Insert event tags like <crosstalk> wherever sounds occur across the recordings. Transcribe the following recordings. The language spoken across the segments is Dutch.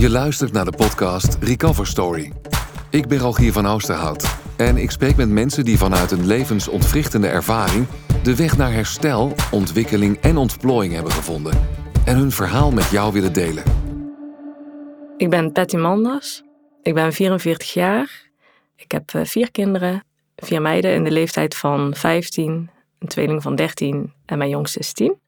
Je luistert naar de podcast Recover Story. Ik ben Rogier van Oosterhout en ik spreek met mensen die vanuit een levensontwrichtende ervaring de weg naar herstel, ontwikkeling en ontplooiing hebben gevonden en hun verhaal met jou willen delen. Ik ben Patty Manders. Ik ben 44 jaar. Ik heb eh, vier kinderen, vier meiden in de leeftijd van 15, een tweeling van 13 en mijn jongste is 10.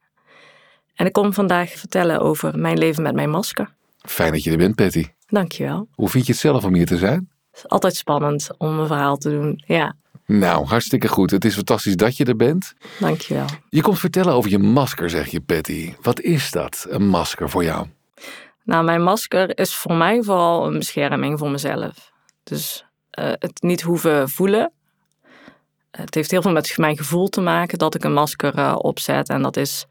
En ik kom vandaag vertellen over mijn leven met mijn masker. Fijn dat je er bent, Patty. Dankjewel. Hoe vind je het zelf om hier te zijn? Het is altijd spannend om een verhaal te doen. Ja, Nou, hartstikke goed. Het is fantastisch dat je er bent. dankjewel. Je komt vertellen over je masker, zeg je, Patty. Wat is dat, een masker voor jou? Nou, mijn masker is voor mij vooral een bescherming voor mezelf. Dus eh, het niet hoeven voelen. Het heeft heel veel met mijn gevoel te maken dat ik een masker eh, opzet. En dat is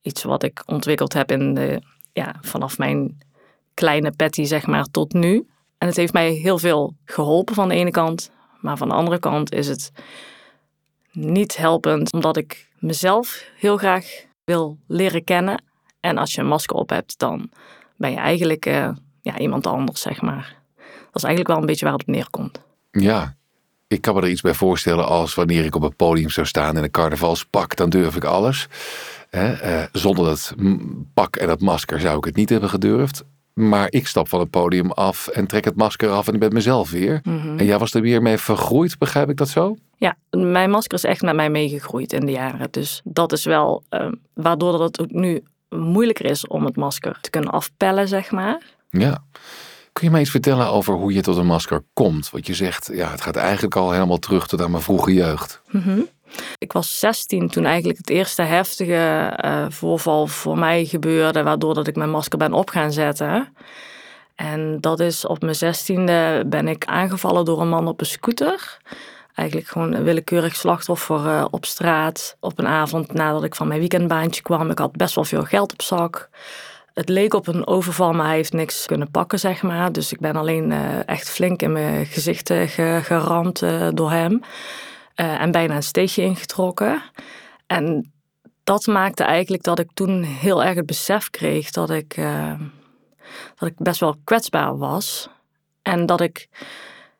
iets wat ik ontwikkeld heb in de, ja, vanaf mijn kleine patty, zeg maar, tot nu. En het heeft mij heel veel geholpen van de ene kant. Maar van de andere kant is het niet helpend, omdat ik mezelf heel graag wil leren kennen. En als je een masker op hebt, dan ben je eigenlijk eh, ja, iemand anders, zeg maar. Dat is eigenlijk wel een beetje waar het op neerkomt. Ja, ik kan me er iets bij voorstellen als wanneer ik op een podium zou staan in een carnavalspak, dan durf ik alles. Hè, eh, zonder dat pak en dat masker zou ik het niet hebben gedurfd. Maar ik stap van het podium af en trek het masker af en ik ben mezelf weer. En jij was er weer mee vergroeid, begrijp ik dat zo? Ja, mijn masker is echt met mij meegegroeid in de jaren. Dus dat is wel eh, waardoor dat het nu moeilijker is om het masker te kunnen afpellen, zeg maar. Ja. Kun je mij iets vertellen over hoe je tot een masker komt? Want je zegt, ja, het gaat eigenlijk al helemaal terug tot aan mijn vroege jeugd. Ik was 16 toen eigenlijk het eerste heftige eh, voorval voor mij gebeurde, waardoor dat ik mijn masker ben op gaan zetten. En dat is op mijn zestiende ben ik aangevallen door een man op een scooter. Eigenlijk gewoon een willekeurig slachtoffer eh, op straat. Op een avond nadat ik van mijn weekendbaantje kwam. Ik had best wel veel geld op zak. Het leek op een overval, maar hij heeft niks kunnen pakken, zeg maar. Dus ik ben alleen eh, echt flink in mijn gezicht ge- geramd eh, door hem. En bijna een steegje ingetrokken. En dat maakte eigenlijk dat ik toen heel erg het besef kreeg dat ik, dat ik best wel kwetsbaar was. En dat ik,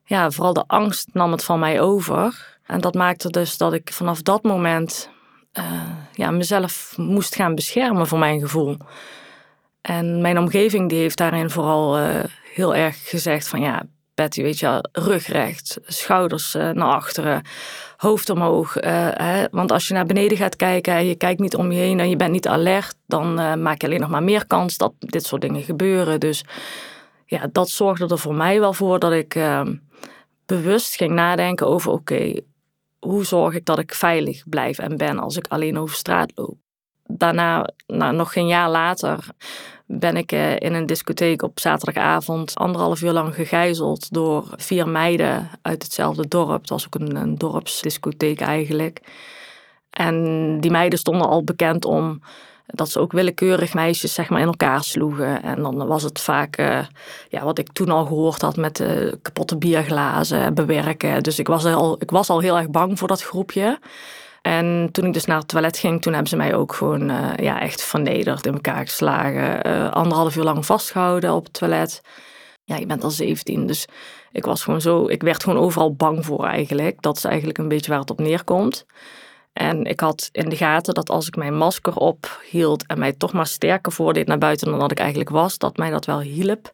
ja, vooral de angst nam het van mij over. En dat maakte dus dat ik vanaf dat moment eh, ja, mezelf moest gaan beschermen voor mijn gevoel. En mijn omgeving die heeft daarin vooral eh, heel erg gezegd van ja, Betty, weet je, rug recht, schouders eh, naar achteren, hoofd omhoog. hè, want als je naar beneden gaat kijken en je kijkt niet om je heen en je bent niet alert, dan maak je alleen nog maar meer kans dat dit soort dingen gebeuren. Dus ja, dat zorgde er voor mij wel voor dat ik eh, bewust ging nadenken over oké, hoe zorg ik dat ik veilig blijf en ben als ik alleen over straat loop. Daarna, nou, nog geen jaar later, ben ik eh, in een discotheek op zaterdagavond anderhalf uur lang gegijzeld door vier meiden uit hetzelfde dorp. Het was ook een, een dorpsdiscotheek eigenlijk. En die meiden stonden al bekend om dat ze ook willekeurig meisjes zeg maar, in elkaar sloegen. En dan was het vaak eh, ja, wat ik toen al gehoord had met eh, kapotte bierglazen en bewerken. Dus ik was, al, ik was al heel erg bang voor dat groepje. En toen ik dus naar het toilet ging, toen hebben ze mij ook gewoon eh, ja, echt vernederd, in elkaar geslagen. anderhalf uur lang vastgehouden op het toilet. Ja, je bent al 17, dus ik was gewoon zo, ik werd gewoon overal bang voor eigenlijk. Dat is eigenlijk een beetje waar het op neerkomt. En ik had in de gaten dat als ik mijn masker ophield en mij toch maar sterker voordeed naar buiten dan dat ik eigenlijk was, dat mij dat wel hielp.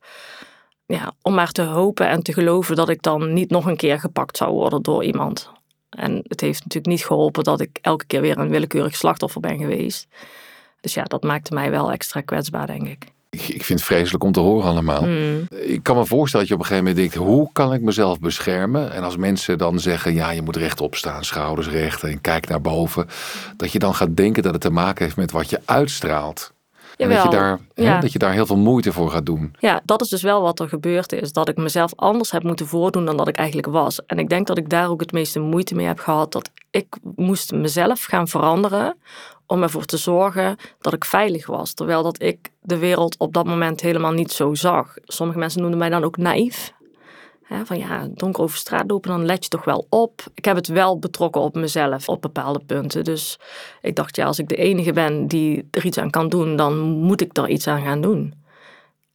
Ja, om maar te hopen en te geloven dat ik dan niet nog een keer gepakt zou worden door iemand. En het heeft natuurlijk niet geholpen dat ik elke keer weer een willekeurig slachtoffer ben geweest. Dus ja, dat maakte mij wel extra kwetsbaar, denk ik. Ik, ik vind het vreselijk om te horen allemaal. Ik kan me voorstellen dat je op een gegeven moment denkt, hoe kan ik mezelf beschermen? En als mensen dan zeggen, ja, je moet rechtop staan, schouders recht en kijk naar boven. Dat je dan gaat denken dat het te maken heeft met wat je uitstraalt. En dat je, daar, hè, dat je daar heel veel moeite voor gaat doen. Ja, dat is dus wel wat er gebeurd is. Dat ik mezelf anders heb moeten voordoen dan dat ik eigenlijk was. En ik denk dat ik daar ook het meeste moeite mee heb gehad. Dat ik moest mezelf gaan veranderen om ervoor te zorgen dat ik veilig was. Terwijl dat ik de wereld op dat moment helemaal niet zo zag. Sommige mensen noemden mij dan ook naïef. van ja, donker over straat lopen, dan let je toch wel op. Ik heb het wel betrokken op mezelf op bepaalde punten. Dus ik dacht, ja, als ik de enige ben die er iets aan kan doen, dan moet ik er iets aan gaan doen.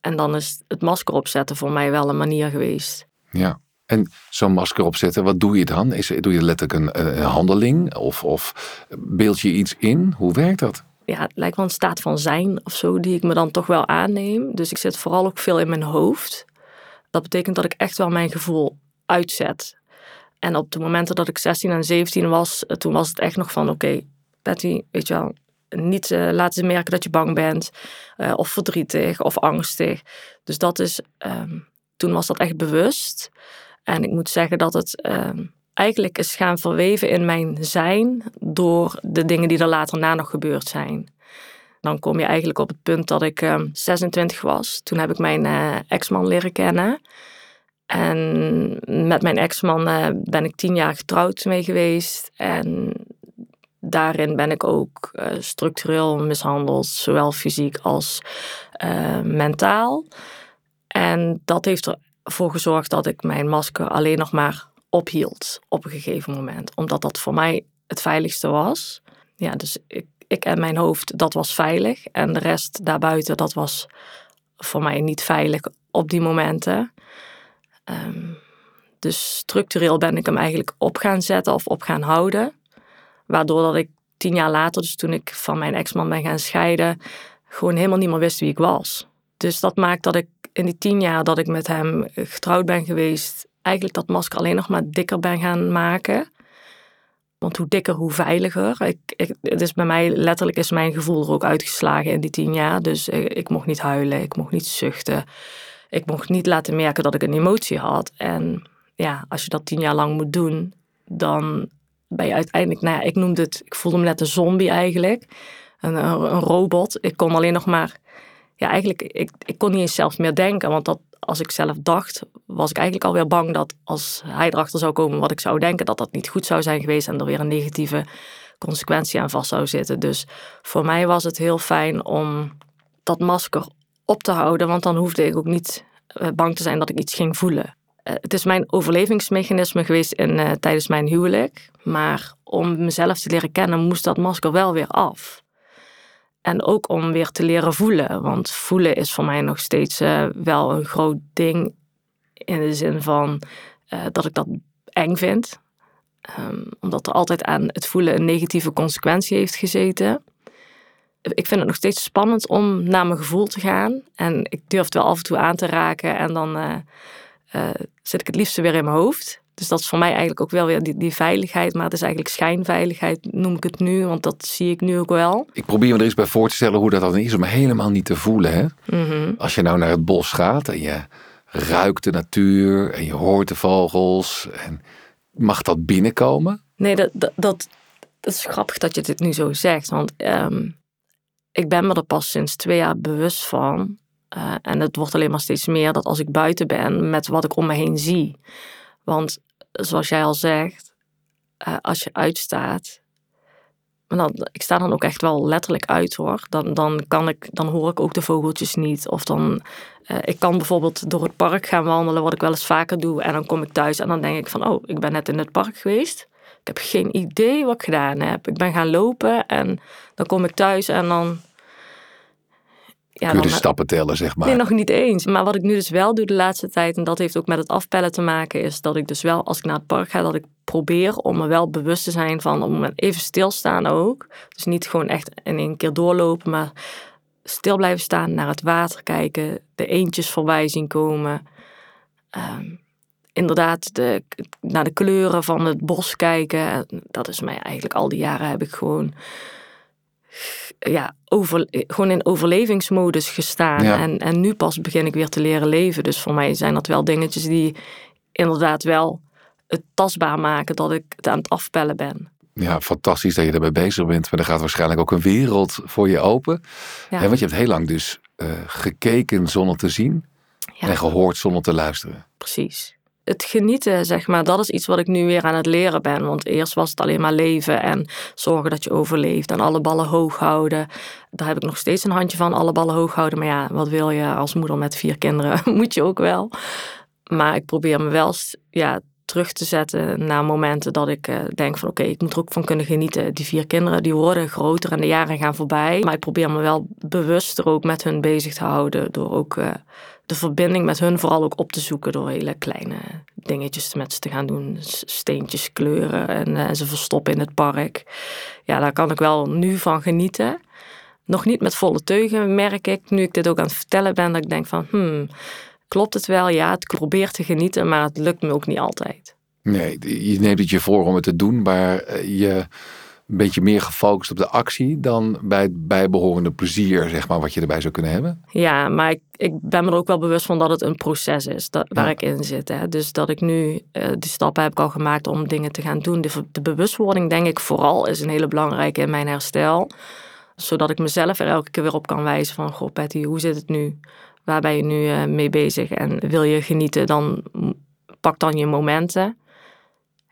En dan is het masker opzetten voor mij wel een manier geweest. Ja. En zo'n masker opzetten, wat doe je dan? Is, doe je letterlijk een, handeling of, of beeld je iets in? Hoe werkt dat? Ja, het lijkt wel een staat van zijn of zo, die ik me dan toch wel aanneem. Dus ik zit vooral ook veel in mijn hoofd. Dat betekent dat ik echt wel mijn gevoel uitzet. En op de momenten dat ik 16 en 17 was, eh, toen was het echt nog van: oké, Patty, weet je wel, niet uh, laten merken dat je bang bent, uh, of verdrietig of angstig. Dus dat is, um, toen was dat echt bewust. En ik moet zeggen dat het uh, eigenlijk is gaan verweven in mijn zijn door de dingen die er later na nog gebeurd zijn. Dan kom je eigenlijk op het punt dat ik uh, ehm, 26 was. Toen heb ik mijn uh, ex-man leren kennen. En met mijn ex-man uh, ben ik tien jaar getrouwd mee geweest. En daarin ben ik ook structureel mishandeld, zowel fysiek als mentaal. En dat heeft er voor gezorgd dat ik mijn masker alleen nog maar ophield op een gegeven moment. Omdat dat voor mij het veiligste was. Ja, dus ik, ik en mijn hoofd, dat was veilig. En de rest daarbuiten, dat was voor mij niet veilig op die momenten. Um, dus structureel ben ik hem eigenlijk op gaan zetten of op gaan houden. Waardoor dat ik tien jaar later, dus toen ik van mijn ex-man ben gaan scheiden, gewoon helemaal niet meer wist wie ik was. Dus dat maakt dat ik in die tien jaar dat ik met hem getrouwd ben geweest, eigenlijk dat masker alleen nog maar dikker ben gaan maken. Want hoe dikker, hoe veiliger. Ik, het is bij mij letterlijk is mijn gevoel er ook uitgeslagen in die tien jaar. Dus ik, mocht niet huilen, ik mocht niet zuchten. Ik mocht niet laten merken dat ik een emotie had. En ja, als je dat tien jaar lang moet doen, dan ben je uiteindelijk, nou ja, ik noemde het, ik voelde me net een zombie eigenlijk. Een, een robot. Ik kon alleen nog maar ja, eigenlijk, ik, ik kon niet eens zelf meer denken. Want dat, als ik zelf dacht, was ik eigenlijk alweer bang dat als hij erachter zou komen wat ik zou denken, dat dat niet goed zou zijn geweest en er weer een negatieve consequentie aan vast zou zitten. Dus voor mij was het heel fijn om dat masker op te houden, want dan hoefde ik ook niet eh, bang te zijn dat ik iets ging voelen. Eh, het is mijn overlevingsmechanisme geweest in, uh, tijdens mijn huwelijk. Maar om mezelf te leren kennen, moest dat masker wel weer af. En ook om weer te leren voelen. Want voelen is voor mij nog steeds uh, wel een groot ding. In de zin van uh, dat ik dat eng vind. Um, omdat er altijd aan het voelen een negatieve consequentie heeft gezeten. Ik vind het nog steeds spannend om naar mijn gevoel te gaan. En ik durf het wel af en toe aan te raken. En dan uh, zit ik het liefst weer in mijn hoofd. Dus dat is voor mij eigenlijk ook wel weer die, die veiligheid. Maar het is eigenlijk schijnveiligheid, noem ik het nu. Want dat zie ik nu ook wel. Ik probeer me er eens bij voor te stellen hoe dat dan is om helemaal niet te voelen. Hè? Mhm. Als je nou naar het bos gaat en je ruikt de natuur en je hoort de vogels. En mag dat binnenkomen? Nee, dat, dat, dat, is grappig dat je dit nu zo zegt. Want um, ik ben me er pas sinds twee jaar bewust van. Uh, en het wordt alleen maar steeds meer dat als ik buiten ben met wat ik om me heen zie. Want zoals jij al zegt, uh, als je uitstaat, dan, ik sta dan ook echt wel letterlijk uit hoor. Dan, dan, kan ik, dan hoor ik ook de vogeltjes niet. Of dan, uh, ik kan bijvoorbeeld door het park gaan wandelen, wat ik wel eens vaker doe. En dan kom ik thuis en dan denk ik van, oh, ik ben net in het park geweest. Ik heb geen idee wat ik gedaan heb. Ik ben gaan lopen en dan kom ik thuis en dan ja, de stappen tellen, zeg maar? Nee, nog niet eens. Maar wat ik nu dus wel doe de laatste tijd, en dat heeft ook met het afpellen te maken, is dat ik dus wel, als ik naar het park ga, dat ik probeer om me wel bewust te zijn van moment even stilstaan ook. Dus niet gewoon echt in één keer doorlopen, maar stil blijven staan, naar het water kijken, de eentjes voorbij zien komen. Ehm, inderdaad, de, naar de kleuren van het bos kijken. Dat is mij eigenlijk al die jaren heb ik gewoon ja, over, gewoon in overlevingsmodus gestaan. En, en nu pas begin ik weer te leren leven. Dus voor mij zijn dat wel dingetjes die inderdaad wel het tastbaar maken dat ik het aan het afpellen ben. Ja, fantastisch dat je erbij bezig bent. Maar er gaat waarschijnlijk ook een wereld voor je open. Ja. want je hebt heel lang dus uh, gekeken zonder te zien. En gehoord zonder te luisteren. Precies het genieten, zeg maar, dat is iets wat ik nu weer aan het leren ben. Want eerst was het alleen maar leven en zorgen dat je overleeft en alle ballen hoog houden. Daar heb ik nog steeds een handje van, alle ballen hoog houden. Maar ja, wat wil je als moeder met vier kinderen? <laughs> Moet je ook wel. Maar ik probeer me wel ja, terug te zetten naar momenten dat ik uh, denk van oké, ik moet er ook van kunnen genieten. Die vier kinderen die worden groter en de jaren gaan voorbij. Maar ik probeer me wel bewuster ook met hun bezig te houden. Door ook uh, de verbinding met hun vooral ook op te zoeken. Door hele kleine dingetjes met ze te gaan doen. Steentjes kleuren en, uh, ze verstoppen in het park. Ja, daar kan ik wel nu van genieten. Nog niet met volle teugen merk ik, nu ik dit ook aan het vertellen ben, dat ik denk van hmm, klopt het wel? Ja, ik probeer te genieten, maar het lukt me ook niet altijd. Nee, je neemt het je voor om het te doen, maar eh, je een beetje meer gefocust op de actie dan bij het bijbehorende plezier, zeg maar, wat je erbij zou kunnen hebben. Ja, maar ik, ik ben me er ook wel bewust van dat het een proces is dat, waar ik in zit. Hè. Dus dat ik nu uh, die stappen heb ik al gemaakt om dingen te gaan doen. De, de bewustwording, denk ik, vooral is een hele belangrijke in mijn herstel. Zodat ik mezelf er elke keer weer op kan wijzen van, goh Patty, hoe zit het nu? waar ben je nu uh, mee bezig en wil je genieten, dan pak dan je momenten.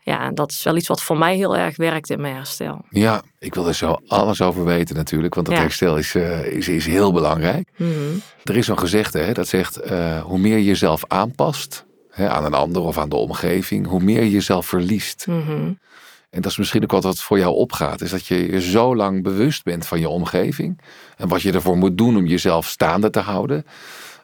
Ja, dat is wel iets wat voor mij heel erg werkt in mijn herstel. Ja, ik wil er zo alles over weten natuurlijk, want dat ja. herstel is, uh, is, is heel belangrijk. Mm -hmm. Er is zo'n gezegde hè, dat zegt, uh, hoe meer je jezelf aanpast hè, aan een ander of aan de omgeving, hoe meer je jezelf verliest. Mm -hmm. En dat is misschien ook wat wat voor jou opgaat. Is dat je je zo lang bewust bent van je omgeving. En wat je ervoor moet doen om jezelf staande te houden.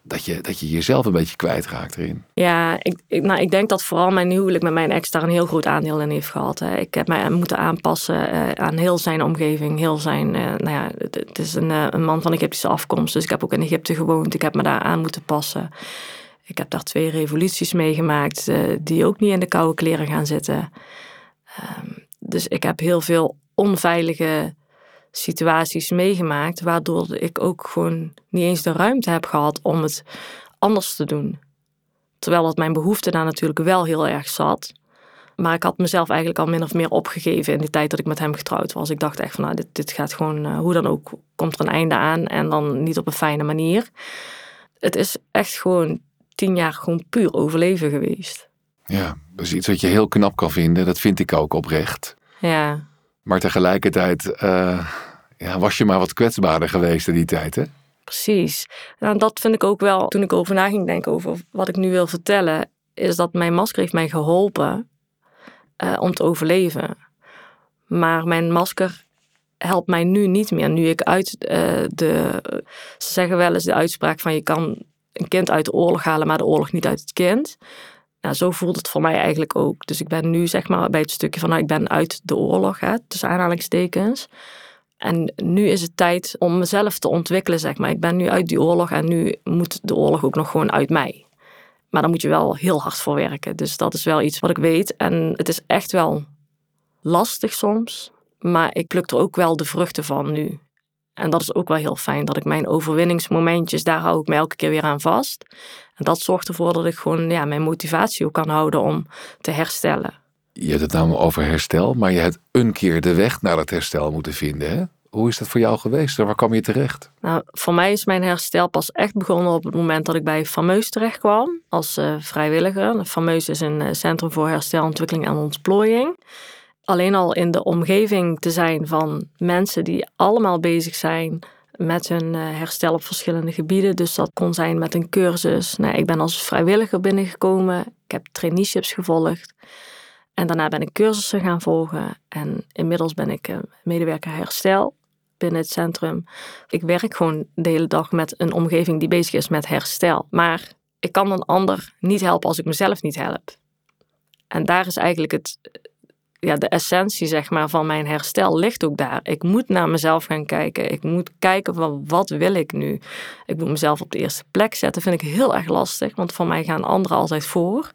Dat je, dat je jezelf een beetje kwijtraakt erin. Ja, ik, ik, nou, ik denk dat vooral mijn huwelijk met mijn ex daar een heel groot aandeel in heeft gehad. Hè. Ik heb mij moeten aanpassen uh, aan heel zijn omgeving. Heel zijn, uh, nou ja, het, is een, uh, een man van Egyptische afkomst. Dus ik heb ook in Egypte gewoond. Ik heb me daar aan moeten passen. Ik heb daar twee revoluties meegemaakt. die ook niet in de koude kleren gaan zitten. Um, dus ik heb heel veel onveilige situaties meegemaakt, waardoor ik ook gewoon niet eens de ruimte heb gehad om het anders te doen. Terwijl dat mijn behoefte daar natuurlijk wel heel erg zat. Maar ik had mezelf eigenlijk al min of meer opgegeven in de tijd dat ik met hem getrouwd was. Ik dacht echt van, nou, dit, dit gaat gewoon, uh, hoe dan ook, komt er een einde aan en dan niet op een fijne manier. Het is echt gewoon tien jaar gewoon puur overleven geweest. Ja, dat is iets wat je heel knap kan vinden. Dat vind ik ook oprecht. Ja. Maar tegelijkertijd uh, ja, was je maar wat kwetsbaarder geweest in die tijd, hè? Precies. Nou, dat vind ik ook wel, toen ik over na ging denken over wat ik nu wil vertellen, is dat mijn masker heeft mij geholpen uh, om te overleven. Maar mijn masker helpt mij nu niet meer. Nu ik uit uh, de. Ze zeggen wel eens de uitspraak van je kan een kind uit de oorlog halen, maar de oorlog niet uit het kind. Nou, zo voelt het voor mij eigenlijk ook. Dus ik ben nu zeg maar bij het stukje van nou, ik ben uit de oorlog, hè, tussen aanhalingstekens. En nu is het tijd om mezelf te ontwikkelen, zeg maar. Ik ben nu uit die oorlog en nu moet de oorlog ook nog gewoon uit mij. Maar daar moet je wel heel hard voor werken. Dus dat is wel iets wat ik weet. En het is echt wel lastig soms. Maar ik pluk er ook wel de vruchten van nu. En dat is ook wel heel fijn, dat ik mijn overwinningsmomentjes, daar hou ik me elke keer weer aan vast. En dat zorgt ervoor dat ik gewoon ja, mijn motivatie ook kan houden om te herstellen. Je hebt het namelijk over herstel, maar je hebt een keer de weg naar dat herstel moeten vinden. Hè? Hoe is dat voor jou geweest? Waar kwam je terecht? Nou, voor mij is mijn herstel pas echt begonnen op het moment dat ik bij Fameus terecht kwam als uh, vrijwilliger. Fameus is een uh, centrum voor herstel, ontwikkeling en ontplooiing alleen al in de omgeving te zijn van mensen die allemaal bezig zijn met hun herstel op verschillende gebieden. Dus dat kon zijn met een cursus. Nou, ik ben als vrijwilliger binnengekomen. Ik heb traineeships gevolgd. En daarna ben ik cursussen gaan volgen. En inmiddels ben ik medewerker herstel binnen het centrum. Ik werk gewoon de hele dag met een omgeving die bezig is met herstel. Maar ik kan een ander niet helpen als ik mezelf niet help. En daar is eigenlijk het, ja, de essentie zeg maar, van mijn herstel ligt ook daar. Ik moet naar mezelf gaan kijken. Ik moet kijken van wat wil ik nu. Ik moet mezelf op de eerste plek zetten. vind ik heel erg lastig, want voor mij gaan anderen altijd voor.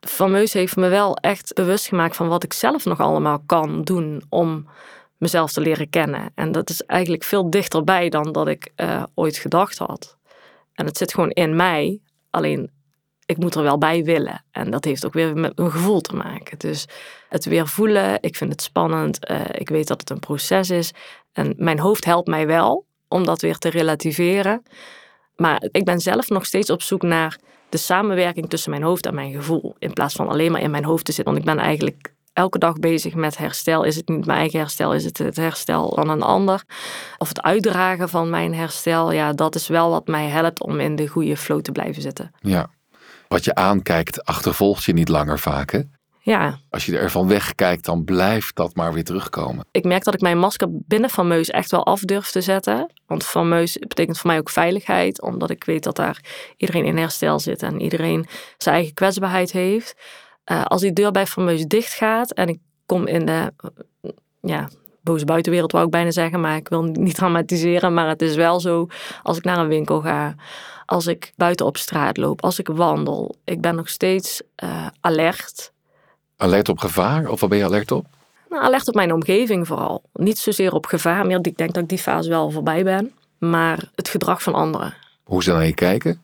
Fameus heeft me wel echt bewust gemaakt van wat ik zelf nog allemaal kan doen om mezelf te leren kennen. En dat is eigenlijk veel dichterbij dan dat ik uh, ooit gedacht had. En het zit gewoon in mij. Alleen ik moet er wel bij willen. En dat heeft ook weer met mijn gevoel te maken. Dus het weer voelen, ik vind het spannend. Uh, ik weet dat het een proces is. En mijn hoofd helpt mij wel om dat weer te relativeren. Maar ik ben zelf nog steeds op zoek naar de samenwerking tussen mijn hoofd en mijn gevoel. In plaats van alleen maar in mijn hoofd te zitten. Want ik ben eigenlijk elke dag bezig met herstel. Is het niet mijn eigen herstel? Is het het herstel van een ander? Of het uitdragen van mijn herstel? Ja, dat is wel wat mij helpt om in de goede flow te blijven zitten. Ja. Wat je aankijkt, achtervolgt je niet langer vaak, hè? Ja. Als je ervan wegkijkt, dan blijft dat maar weer terugkomen. Ik merk dat ik mijn masker binnen Van Meus echt wel af durf te zetten. Want Van Meus betekent voor mij ook veiligheid. Omdat ik weet dat daar iedereen in herstel zit. En iedereen zijn eigen kwetsbaarheid heeft. Uh, als die deur bij Van Meus dicht gaat en ik kom in de ja, boze buitenwereld, wou ik bijna zeggen. Maar ik wil niet <laughs> dramatiseren. Maar het is wel zo als ik naar een winkel ga. Als ik buiten op straat loop. Als ik wandel. Ik ben nog steeds uh, alert Alert op gevaar? Of waar ben je alert op? Nou, alert op mijn omgeving vooral. Niet zozeer op gevaar, meer ik denk dat ik die fase wel voorbij ben. Maar het gedrag van anderen. Hoe ze naar je kijken?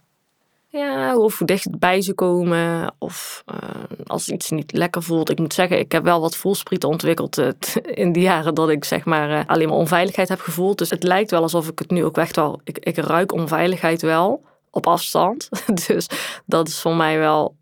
Ja, of hoe dichtbij ze komen. Of uh, als iets niet lekker voelt. Ik moet zeggen, ik heb wel wat voelsprieten ontwikkeld uh, <laughs> in die jaren dat ik zeg maar uh, alleen maar onveiligheid heb gevoeld. Dus het lijkt wel alsof ik het nu ook echt wel... Ik, ik ruik onveiligheid wel op afstand. <laughs> dus dat is voor mij wel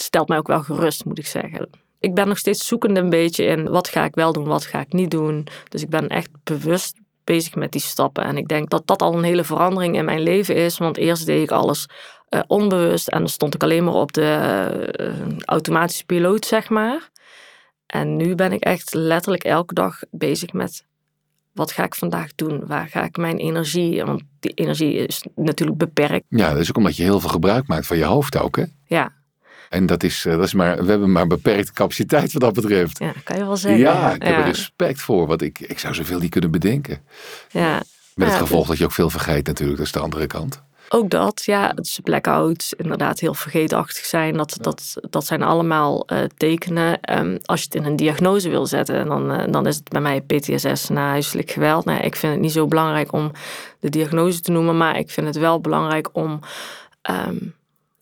stelt mij ook wel gerust, moet ik zeggen. Ik ben nog steeds zoekende een beetje in wat ga ik wel doen, wat ga ik niet doen. Dus ik ben echt bewust bezig met die stappen. En ik denk dat dat al een hele verandering in mijn leven is. Want eerst deed ik alles uh, onbewust en dan stond ik alleen maar op de uh, automatische piloot, zeg maar. En nu ben ik echt letterlijk elke dag bezig met wat ga ik vandaag doen? Waar ga ik mijn energie? Want die energie is natuurlijk beperkt. Ja, dat is ook omdat je heel veel gebruik maakt van je hoofd ook, hè? Ja, en dat is, dat is maar, we hebben maar beperkte capaciteit wat dat betreft. Ja, kan je wel zeggen. Ja, ik heb er respect voor, want ik, ik zou zoveel niet kunnen bedenken. Ja. Met het gevolg dat je ook veel vergeet natuurlijk, dat is de andere kant. Ook dat, ja. Het is blackouts, inderdaad heel vergeetachtig zijn. Dat, dat, dat zijn allemaal uh, tekenen. Um, als je het in een diagnose wil zetten, dan, uh, dan is het bij mij PTSS na huiselijk geweld. Nou, ik vind het niet zo belangrijk om de diagnose te noemen, maar ik vind het wel belangrijk om... Um,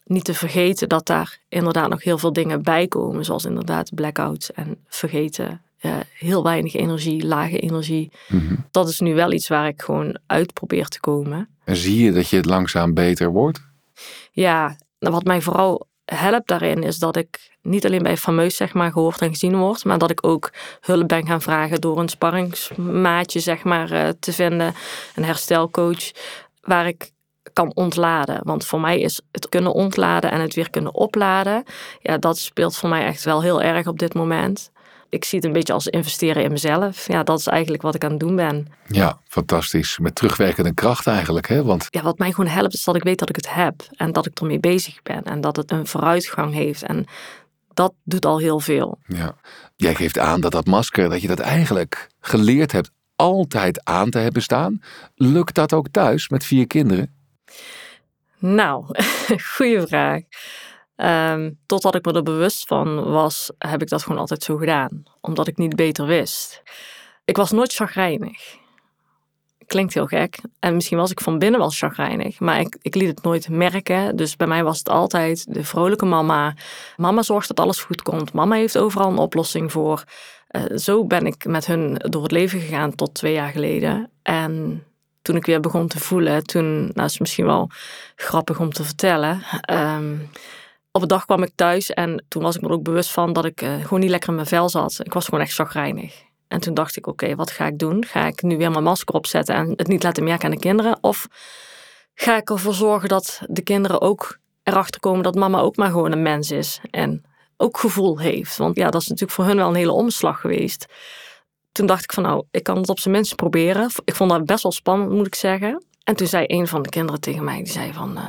niet te vergeten dat daar inderdaad nog heel veel dingen bij komen. Zoals inderdaad blackouts en vergeten. Uh, heel weinig energie, lage energie. Mhm. Dat is nu wel iets waar ik gewoon uit probeer te komen. En zie je dat je het langzaam beter wordt? Ja, nou, wat mij vooral helpt daarin is dat ik niet alleen bij fameus zeg maar gehoord en gezien word, maar dat ik ook hulp ben gaan vragen door een sparringsmaatje zeg maar uh, te vinden, een herstelcoach, waar ik kan ontladen. Want voor mij is het kunnen ontladen en het weer kunnen opladen, ja, dat speelt voor mij echt wel heel erg op dit moment. Ik zie het een beetje als investeren in mezelf. Ja, dat is eigenlijk wat ik aan het doen ben. Ja, fantastisch. Met terugwerkende kracht eigenlijk, hè? Want... Ja, wat mij gewoon helpt is dat ik weet dat ik het heb. En dat ik ermee bezig ben. En dat het een vooruitgang heeft. En dat doet al heel veel. Ja. Jij geeft aan dat dat masker, dat je dat eigenlijk geleerd hebt altijd aan te hebben staan. Lukt dat ook thuis met vier kinderen? Nou, <laughs> goede vraag. Um, totdat ik me er bewust van was, heb ik dat gewoon altijd zo gedaan. Omdat ik niet beter wist. Ik was nooit chagrijnig. Klinkt heel gek. En misschien was ik van binnen wel chagrijnig. Maar ik, ik liet het nooit merken. Dus bij mij was het altijd de vrolijke mama. Mama zorgt dat alles goed komt. Mama heeft overal een oplossing voor. Uh, zo ben ik met hun door het leven gegaan tot twee jaar geleden. En toen ik weer begon te voelen, toen, nou is misschien wel grappig om te vertellen. Um, op een dag kwam ik thuis en toen was ik me ook bewust van dat ik uh, gewoon niet lekker in mijn vel zat. Ik was gewoon echt chagrijnig. En toen dacht ik, oké, wat ga ik doen? Ga ik nu weer mijn masker opzetten en het niet laten merken aan de kinderen? Of ga ik ervoor zorgen dat de kinderen ook erachter komen dat mama ook maar gewoon een mens is en ook gevoel heeft? Want ja, dat is natuurlijk voor hun wel een hele omslag geweest toen dacht ik van nou, ik kan het op zijn minst proberen. Ik vond dat best wel spannend, moet ik zeggen. En toen zei een van de kinderen tegen mij, die zei van... Uh,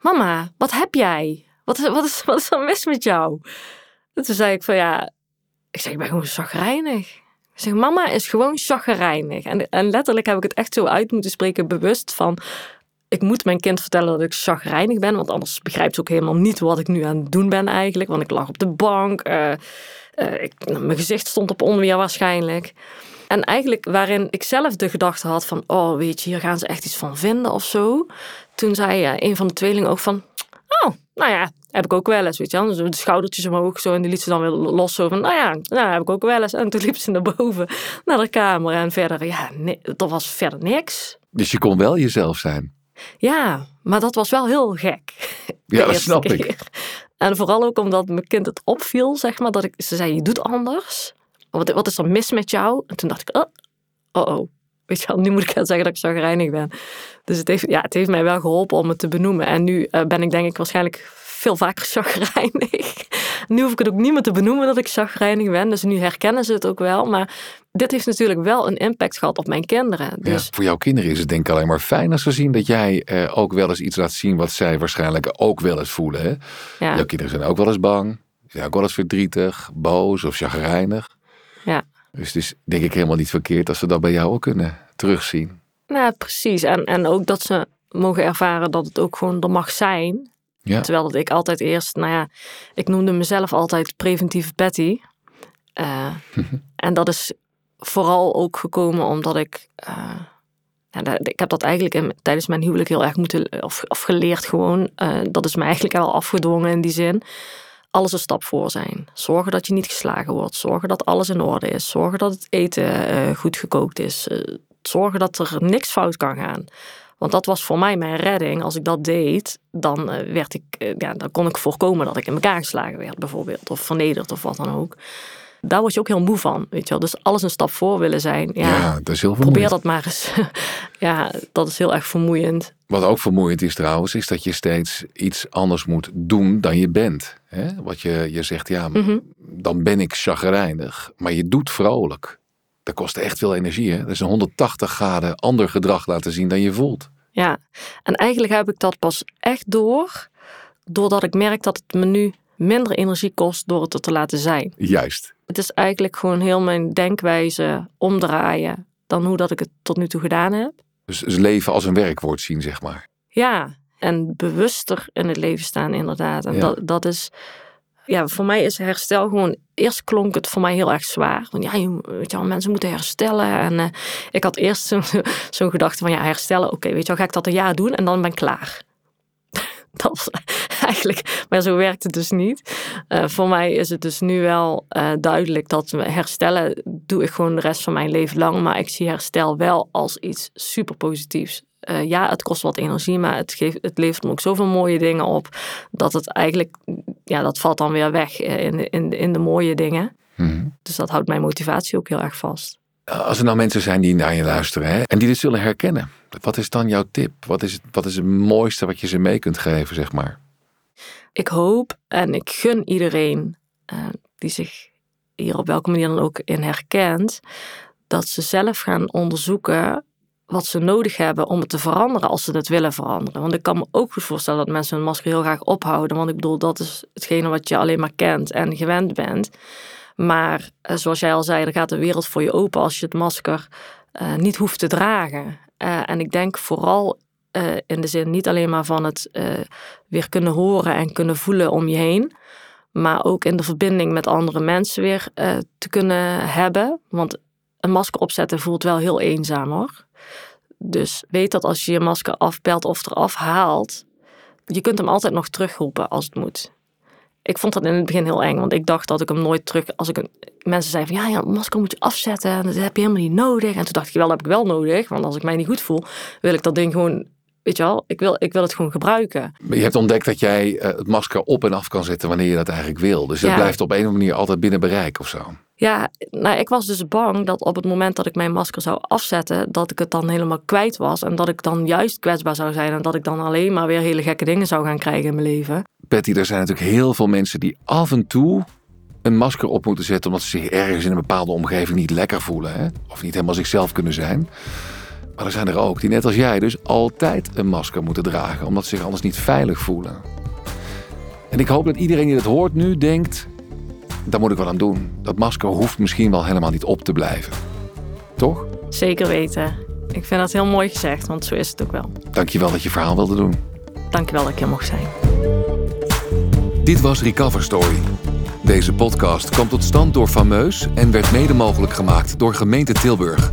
Mama, wat heb jij? Wat is, wat, is, wat is er mis met jou? En toen zei ik van ja, ik zeg, ik ben gewoon chagrijnig. Ik zeg, mama is gewoon chagrijnig. En, en letterlijk heb ik het echt zo uit moeten spreken, bewust van... Ik moet mijn kind vertellen dat ik chagrijnig ben, want anders begrijpt ze ook helemaal niet wat ik nu aan het doen ben eigenlijk. Want ik lag op de bank, uh, uh, ik, mijn gezicht stond op onweer waarschijnlijk. En eigenlijk waarin ik zelf de gedachte had van, oh weet je, hier gaan ze echt iets van vinden of zo. Toen zei een van de tweelingen ook van, oh, nou ja, heb ik ook wel eens, weet je wel. de schoudertjes omhoog zo en die liet ze dan weer los zo van, nou ja, nou heb ik ook wel eens. En toen liep ze naar boven, naar de kamer en verder, ja, nee, er was verder niks. Dus je kon wel jezelf zijn? Ja, maar dat was wel heel gek. Ja, dat snap ik. En vooral ook omdat mijn kind het opviel, zeg maar, dat ik, ze zei, je doet anders. Wat, wat is er mis met jou? En toen dacht ik, oh, oh, oh. Weet je wel, nu moet ik gaan zeggen dat ik zagrijnig ben. Dus het heeft, ja, het heeft mij wel geholpen om het te benoemen. En nu eh, ben ik denk ik waarschijnlijk veel vaker zagrijnig. Nu hoef ik het ook niet meer te benoemen dat ik zagrijnig ben. Dus nu herkennen ze het ook wel. Maar dit heeft natuurlijk wel een impact gehad op mijn kinderen. Ja, Dus voor jouw kinderen is het denk ik alleen maar fijn als ze zien dat jij eh, ook wel eens iets laat zien wat zij waarschijnlijk ook wel eens voelen. Hè? ja, Jouw kinderen zijn ook wel eens bang, ze zijn ook wel eens verdrietig, boos of chagrijnig. ja. Dus het is denk ik helemaal niet verkeerd als ze dat bij jou ook kunnen terugzien. Nou, precies. En, en ook dat ze mogen ervaren dat het ook gewoon er mag zijn. Ja. Terwijl dat ik altijd eerst, nou ja, ik noemde mezelf altijd preventieve Betty. Eh, <laughs> en dat is vooral ook gekomen omdat ik, eh, ja, ik heb dat eigenlijk in, tijdens mijn huwelijk heel erg moeten, of, of geleerd gewoon. Eh, dat is me eigenlijk al afgedwongen in die zin. Alles een stap voor zijn. Zorgen dat je niet geslagen wordt. Zorgen dat alles in orde is. Zorgen dat het eten goed gekookt is. Zorgen dat er niks fout kan gaan. Want dat was voor mij mijn redding. Als ik dat deed, dan, eh, werd ik, eh, ja, dan kon ik voorkomen dat ik in elkaar geslagen werd, bijvoorbeeld. Of vernederd of wat dan ook. Daar word je ook heel moe van. Weet je wel? Dus alles een stap voor willen zijn. Ja, Ja, dat is heel probeer vermoeiend. dat maar eens. <laughs> ja, dat is heel erg vermoeiend. Wat ook vermoeiend is trouwens, is dat je steeds iets anders moet doen dan je bent. Hè? Wat je, je zegt, ja, Mhm. dan ben ik chagrijnig. Maar je doet vrolijk. Dat kost echt veel energie. Hè? Dat is een 180 graden ander gedrag laten zien dan je voelt. Ja, en eigenlijk heb ik dat pas echt door, doordat ik merk dat het me nu minder energie kost door het er te laten zijn. Juist. Het is eigenlijk gewoon heel mijn denkwijze omdraaien dan hoe dat ik het tot nu toe gedaan heb. Dus, dus leven als een werkwoord zien, zeg maar. Ja, en bewuster in het leven staan inderdaad. En Ja. dat, dat is, ja, voor mij is herstel gewoon, eerst klonk het voor mij heel erg zwaar. Want ja, je, weet je wel, mensen moeten herstellen. En eh, ik had eerst <laughs> zo'n gedachte van, ja, herstellen, oké, weet je wel, ga ik dat een jaar doen en dan ben ik klaar. <laughs> Dat was <laughs> eigenlijk, maar zo werkt het dus niet. Eh, voor mij is het dus nu wel eh, duidelijk dat herstellen doe ik gewoon de rest van mijn leven lang. Maar ik zie herstel wel als iets super positiefs. Ja, het kost wat energie, maar het, geeft, het levert me ook zoveel mooie dingen op. Dat het eigenlijk, ja, dat valt dan weer weg eh, in, de- in, in de mooie dingen. Mhm. Dus dat houdt mijn motivatie ook heel erg vast. Als er nou mensen zijn die naar je luisteren hè, en die dit zullen herkennen. Wat is dan jouw tip? Wat is, het, wat is het mooiste wat je ze mee kunt geven, zeg maar? ik hoop en ik gun iedereen eh, die zich hier op welke manier dan ook in herkent, dat ze zelf gaan onderzoeken wat ze nodig hebben om het te veranderen als ze het willen veranderen. Want ik kan me ook goed voorstellen dat mensen hun masker heel graag ophouden. Want ik bedoel, dat is hetgene wat je alleen maar kent en gewend bent. Maar eh, zoals jij al zei, er gaat de wereld voor je open als je het masker eh, niet hoeft te dragen. Eh, en ik denk vooral in de zin niet alleen maar van het weer kunnen horen en kunnen voelen om je heen. Maar ook in de verbinding met andere mensen weer te kunnen hebben. Want een masker opzetten voelt wel heel eenzaam hoor. Dus weet dat als je je masker afbelt of eraf haalt, je kunt hem altijd nog terugroepen als het moet. Ik vond dat in het begin heel eng, want ik dacht dat ik hem nooit terug. Als ik een, mensen zeiden van ja, ja, masker moet je afzetten en dat heb je helemaal niet nodig. En toen dacht ik wel, dat heb ik wel nodig, want als ik mij niet goed voel, wil ik dat ding gewoon, weet je wel, ik wil, ik wil het gewoon gebruiken. Je hebt ontdekt dat jij eh, het masker op en af kan zetten wanneer je dat eigenlijk wil. Dus het Ja. blijft op een of andere manier altijd binnen bereik of zo. Ja, nou, ik was dus bang dat op het moment dat ik mijn masker zou afzetten, dat ik het dan helemaal kwijt was. En dat ik dan juist kwetsbaar zou zijn. En dat ik dan alleen maar weer hele gekke dingen zou gaan krijgen in mijn leven. Patty, er zijn natuurlijk heel veel mensen die af en toe een masker op moeten zetten omdat ze zich ergens in een bepaalde omgeving niet lekker voelen. Hè? Of niet helemaal zichzelf kunnen zijn. Maar er zijn er ook die net als jij dus altijd een masker moeten dragen omdat ze zich anders niet veilig voelen. En ik hoop dat iedereen die het hoort nu denkt, daar moet ik wel aan doen. Dat masker hoeft misschien wel helemaal niet op te blijven. Toch? Zeker weten. Ik vind dat heel mooi gezegd, want zo is het ook wel. Dankjewel dat je verhaal wilde doen. Dankjewel dat ik hier mocht zijn. Dit was Recover Story. Deze podcast kwam tot stand door Fameus en werd mede mogelijk gemaakt door gemeente Tilburg.